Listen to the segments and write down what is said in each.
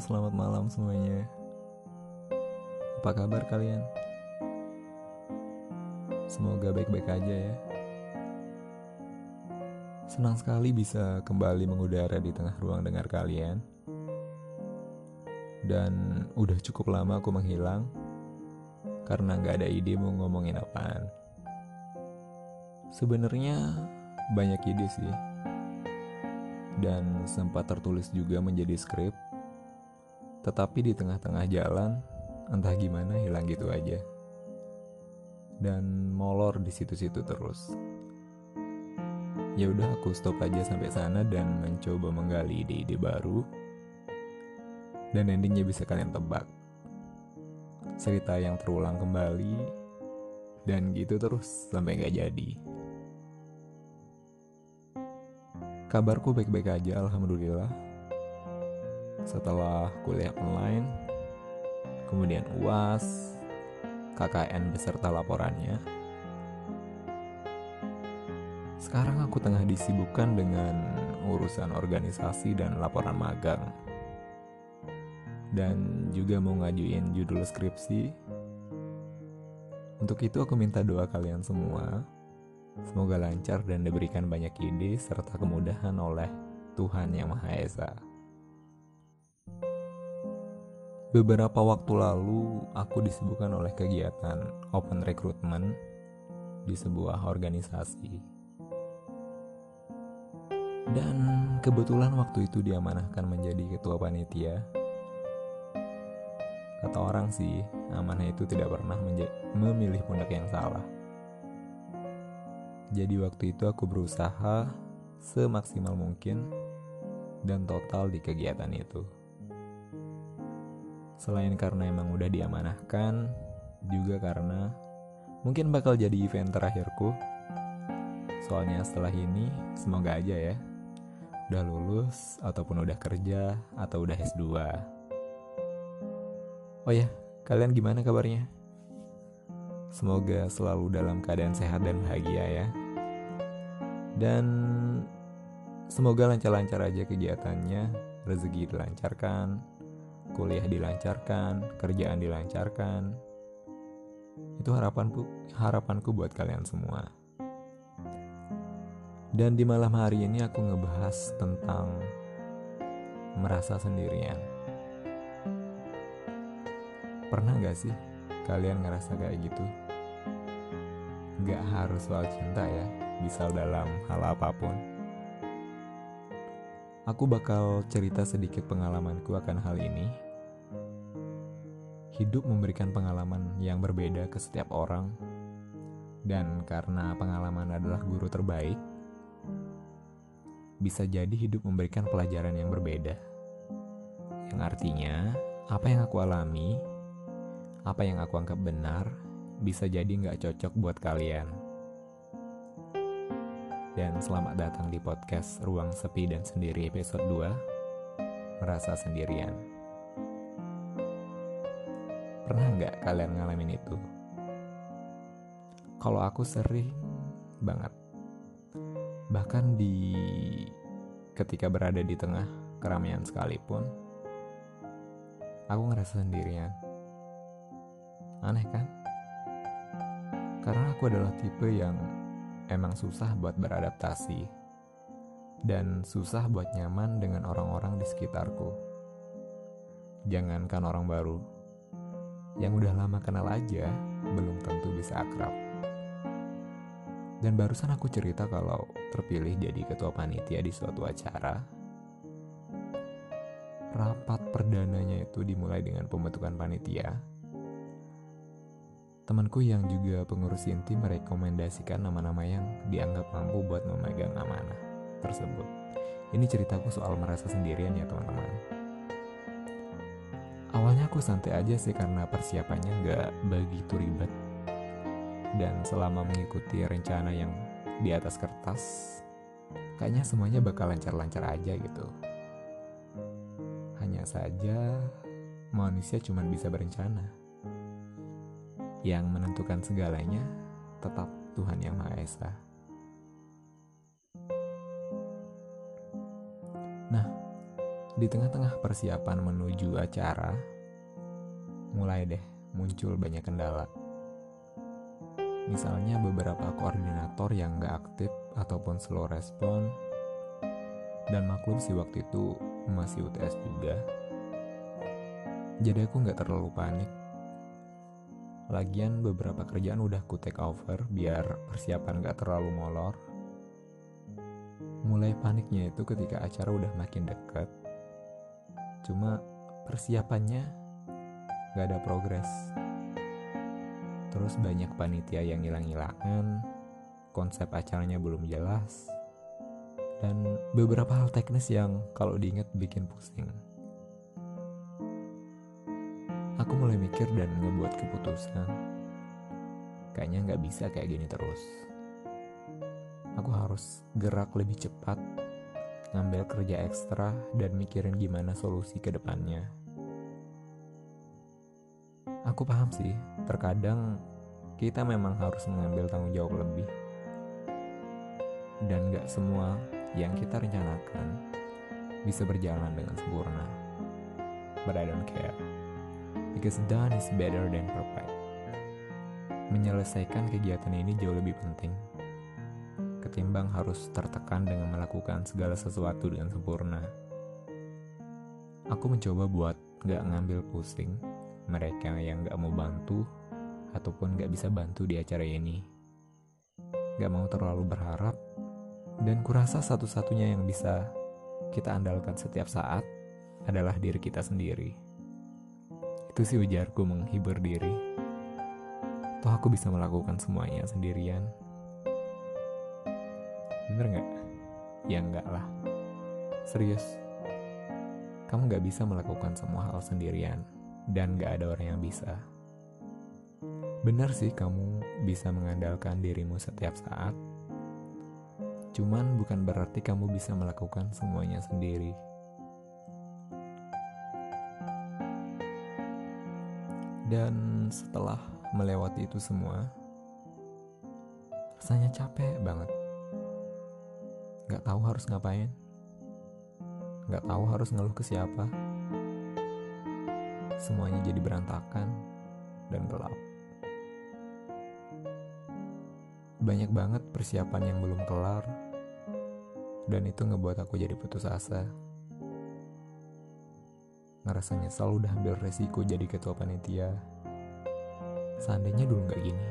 selamat malam semuanya. Apa kabar kalian? Semoga baik-baik aja ya. Senang sekali bisa kembali mengudara di tengah ruang dengar kalian. Dan udah cukup lama aku menghilang karena nggak ada ide mau ngomongin apaan. Sebenarnya banyak ide sih. Dan sempat tertulis juga menjadi skrip. Tetapi di tengah-tengah jalan, entah gimana hilang gitu aja. Dan molor di situ-situ terus. Ya udah aku stop aja sampai sana dan mencoba menggali ide-ide baru. Dan endingnya bisa kalian tebak. Cerita yang terulang kembali dan gitu terus sampai nggak jadi. Kabarku baik-baik aja, alhamdulillah. Setelah kuliah online, kemudian UAS, KKN beserta laporannya. Sekarang aku tengah disibukkan dengan urusan organisasi dan laporan magang. Dan juga mau ngajuin judul skripsi. Untuk itu aku minta doa kalian semua Semoga lancar dan diberikan banyak ide serta kemudahan oleh Tuhan Yang Maha Esa. Beberapa waktu lalu, aku disibukkan oleh kegiatan open recruitment di sebuah organisasi. Dan kebetulan waktu itu diamanahkan menjadi ketua panitia. Kata orang sih, amanah itu tidak pernah memilih pundak yang salah. Jadi waktu itu aku berusaha semaksimal mungkin dan total di kegiatan itu. Selain karena emang udah diamanahkan, juga karena mungkin bakal jadi event terakhirku. Soalnya setelah ini semoga aja ya udah lulus ataupun udah kerja atau udah S2. Oh ya, kalian gimana kabarnya? Semoga selalu dalam keadaan sehat dan bahagia ya. Dan semoga lancar-lancar aja kegiatannya, rezeki dilancarkan, kuliah dilancarkan, kerjaan dilancarkan. Itu harapanku, harapanku buat kalian semua. Dan di malam hari ini aku ngebahas tentang merasa sendirian. Pernah gak sih kalian ngerasa kayak gitu? Gak harus soal cinta ya, bisa dalam hal apa pun. Aku bakal cerita sedikit pengalamanku akan hal ini. Hidup memberikan pengalaman yang berbeda ke setiap orang, dan karena pengalaman adalah guru terbaik, bisa jadi hidup memberikan pelajaran yang berbeda. Yang artinya, apa yang aku alami apa yang aku anggap benar bisa jadi nggak cocok buat kalian. Dan selamat datang di podcast Ruang Sepi dan Sendiri episode 2 Merasa Sendirian Pernah nggak kalian ngalamin itu? Kalau aku sering banget Bahkan di ketika berada di tengah keramaian sekalipun Aku ngerasa sendirian Aneh kan? Karena aku adalah tipe yang emang susah buat beradaptasi dan susah buat nyaman dengan orang-orang di sekitarku. Jangankan orang baru, yang udah lama kenal aja belum tentu bisa akrab. Dan barusan aku cerita kalau terpilih jadi ketua panitia di suatu acara. Rapat perdananya itu dimulai dengan pembentukan panitia Temanku yang juga pengurus inti merekomendasikan nama-nama yang dianggap mampu buat memegang amanah tersebut. Ini ceritaku soal merasa sendirian ya teman-teman. Awalnya aku santai aja sih karena persiapannya gak begitu ribet. Dan selama mengikuti rencana yang di atas kertas, kayaknya semuanya bakal lancar-lancar aja gitu. Hanya saja manusia cuma bisa berencana yang menentukan segalanya tetap Tuhan Yang Maha Esa. Di tengah-tengah persiapan menuju acara, mulai deh muncul banyak kendala. Misalnya beberapa koordinator yang gak aktif ataupun slow respon, dan maklum sih waktu itu masih UTS juga. Jadi aku gak terlalu panik. Lagian beberapa kerjaan udah ku take over biar persiapan gak terlalu molor. Mulai paniknya itu ketika acara udah makin deket. Cuma persiapannya gak ada progres terus banyak panitia yang hilang-hilangan, konsep acaranya belum jelas, dan beberapa hal teknis yang kalau diingat bikin pusing. Aku mulai mikir dan ngebuat keputusan. Kayaknya nggak bisa kayak gini terus. Aku harus gerak lebih cepat, ngambil kerja ekstra, dan mikirin gimana solusi ke depannya. Aku paham sih, terkadang kita memang harus mengambil tanggung jawab lebih. Dan gak semua yang kita rencanakan bisa berjalan dengan sempurna. But I don't care. Because done is better than perfect. Menyelesaikan kegiatan ini jauh lebih penting ketimbang harus tertekan dengan melakukan segala sesuatu dengan sempurna. Aku mencoba buat gak ngambil pusing mereka yang gak mau bantu ataupun gak bisa bantu di acara ini. Gak mau terlalu berharap, dan kurasa satu-satunya yang bisa kita andalkan setiap saat adalah diri kita sendiri. Itu sih ujarku menghibur diri. Toh aku bisa melakukan semuanya sendirian. Bener gak? Ya enggak lah. Serius. Kamu gak bisa melakukan semua hal sendirian dan gak ada orang yang bisa. Benar sih kamu bisa mengandalkan dirimu setiap saat, cuman bukan berarti kamu bisa melakukan semuanya sendiri. Dan setelah melewati itu semua, rasanya capek banget. Gak tahu harus ngapain, gak tahu harus ngeluh ke siapa semuanya jadi berantakan dan gelap. Banyak banget persiapan yang belum kelar, dan itu ngebuat aku jadi putus asa. Ngerasa nyesal udah ambil resiko jadi ketua panitia. Seandainya dulu gak gini,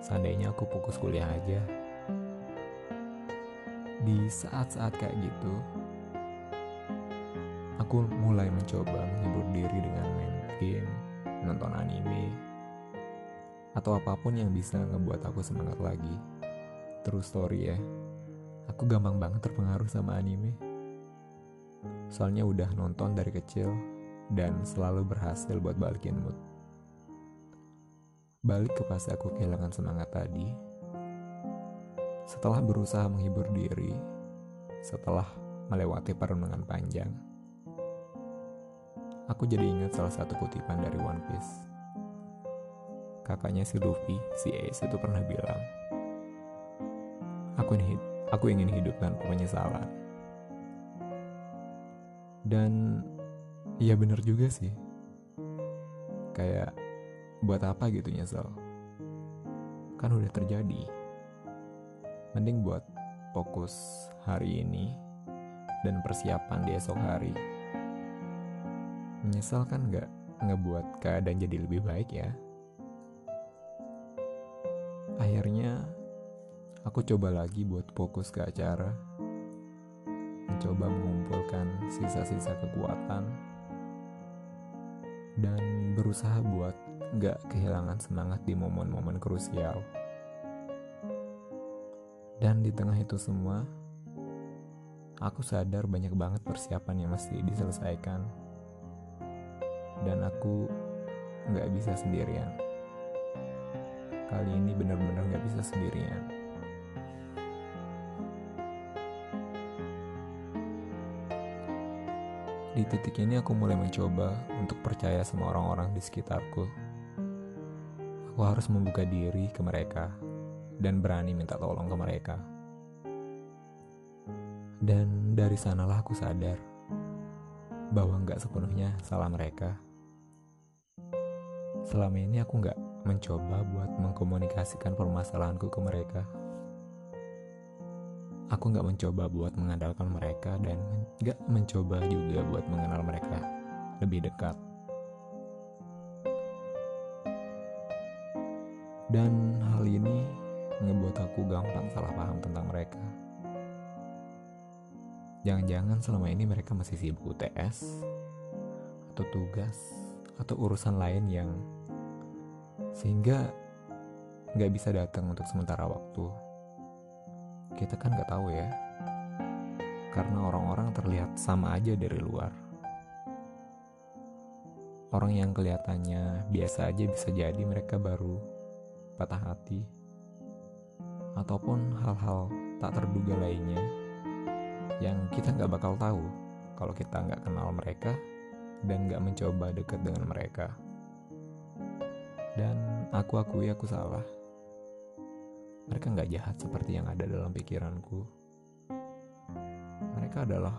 seandainya aku fokus kuliah aja. Di saat-saat kayak gitu, aku mulai mencoba menghibur diri dengan main game, nonton anime, atau apa pun yang bisa ngebuat aku semangat lagi. Terus story ya, aku gampang banget terpengaruh sama anime. Soalnya udah nonton dari kecil dan selalu berhasil buat balikin mood. Balik ke pas aku kehilangan semangat tadi, setelah berusaha menghibur diri, setelah melewati perundungan panjang, aku jadi ingat salah satu kutipan dari One Piece. Kakaknya si Luffy, si Ace itu pernah bilang, aku ingin, aku ingin hidup tanpa penyesalan. Dan iya bener juga sih. Kayak buat apa gitu nyesel? Kan udah terjadi. Mending buat fokus hari ini dan persiapan di esok hari Menyesal kan gak ngebuat keadaan jadi lebih baik ya. Akhirnya aku coba lagi buat fokus ke acara. Mencoba mengumpulkan sisa-sisa kekuatan. Dan berusaha buat gak kehilangan semangat di momen-momen krusial. Dan di tengah itu semua, aku sadar banyak banget persiapan yang mesti diselesaikan dan aku nggak bisa sendirian. Kali ini benar-benar nggak bisa sendirian. Di titik ini aku mulai mencoba untuk percaya sama orang-orang di sekitarku. Aku harus membuka diri ke mereka dan berani minta tolong ke mereka. Dan dari sanalah aku sadar bahwa nggak sepenuhnya salah mereka. Selama ini aku nggak mencoba buat mengkomunikasikan permasalahanku ke mereka. Aku nggak mencoba buat mengandalkan mereka dan nggak mencoba juga buat mengenal mereka lebih dekat. Dan hal ini ngebuat aku gampang salah paham tentang mereka. Jangan-jangan selama ini mereka masih sibuk UTS atau tugas atau urusan lain yang sehingga nggak bisa datang untuk sementara waktu. Kita kan nggak tahu ya, karena orang-orang terlihat sama aja dari luar. Orang yang kelihatannya biasa aja bisa jadi mereka baru patah hati, ataupun hal-hal tak terduga lainnya yang kita nggak bakal tahu kalau kita nggak kenal mereka dan nggak mencoba dekat dengan mereka. Dan aku akui aku salah. Mereka nggak jahat seperti yang ada dalam pikiranku. Mereka adalah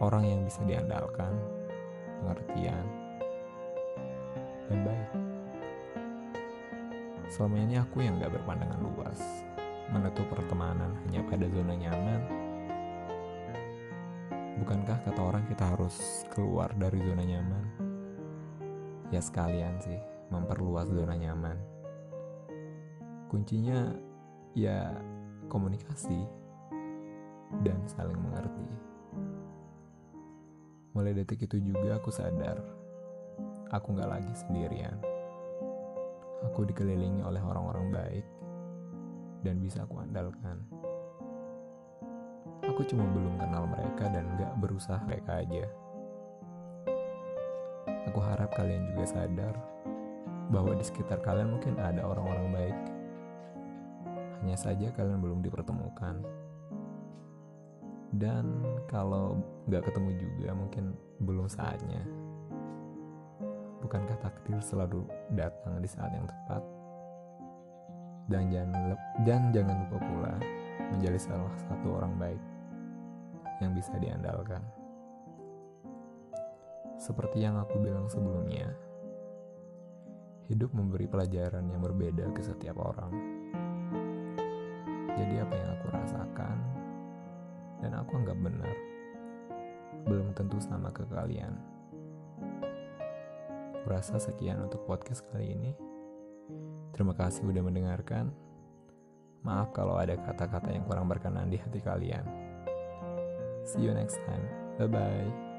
orang yang bisa diandalkan, pengertian, dan baik. Selama ini aku yang gak berpandangan luas, menutup pertemanan hanya pada zona nyaman Bukankah kata orang kita harus keluar dari zona nyaman? Ya sekalian sih, memperluas zona nyaman. Kuncinya ya komunikasi dan saling mengerti. Mulai detik itu juga aku sadar, aku gak lagi sendirian. Aku dikelilingi oleh orang-orang baik dan bisa aku andalkan. Aku cuma belum kenal mereka dan gak berusaha mereka aja. Aku harap kalian juga sadar bahwa di sekitar kalian mungkin ada orang-orang baik. Hanya saja kalian belum dipertemukan. Dan kalau gak ketemu juga mungkin belum saatnya. Bukankah takdir selalu datang di saat yang tepat? Dan jangan, dan jangan lupa pula menjadi salah satu orang baik yang bisa diandalkan. Seperti yang aku bilang sebelumnya, hidup memberi pelajaran yang berbeda ke setiap orang. Jadi apa yang aku rasakan dan aku anggap benar, belum tentu sama ke kalian. Kurasa sekian untuk podcast kali ini. Terima kasih udah mendengarkan. Maaf kalau ada kata-kata yang kurang berkenan di hati kalian. See you next time. Bye bye.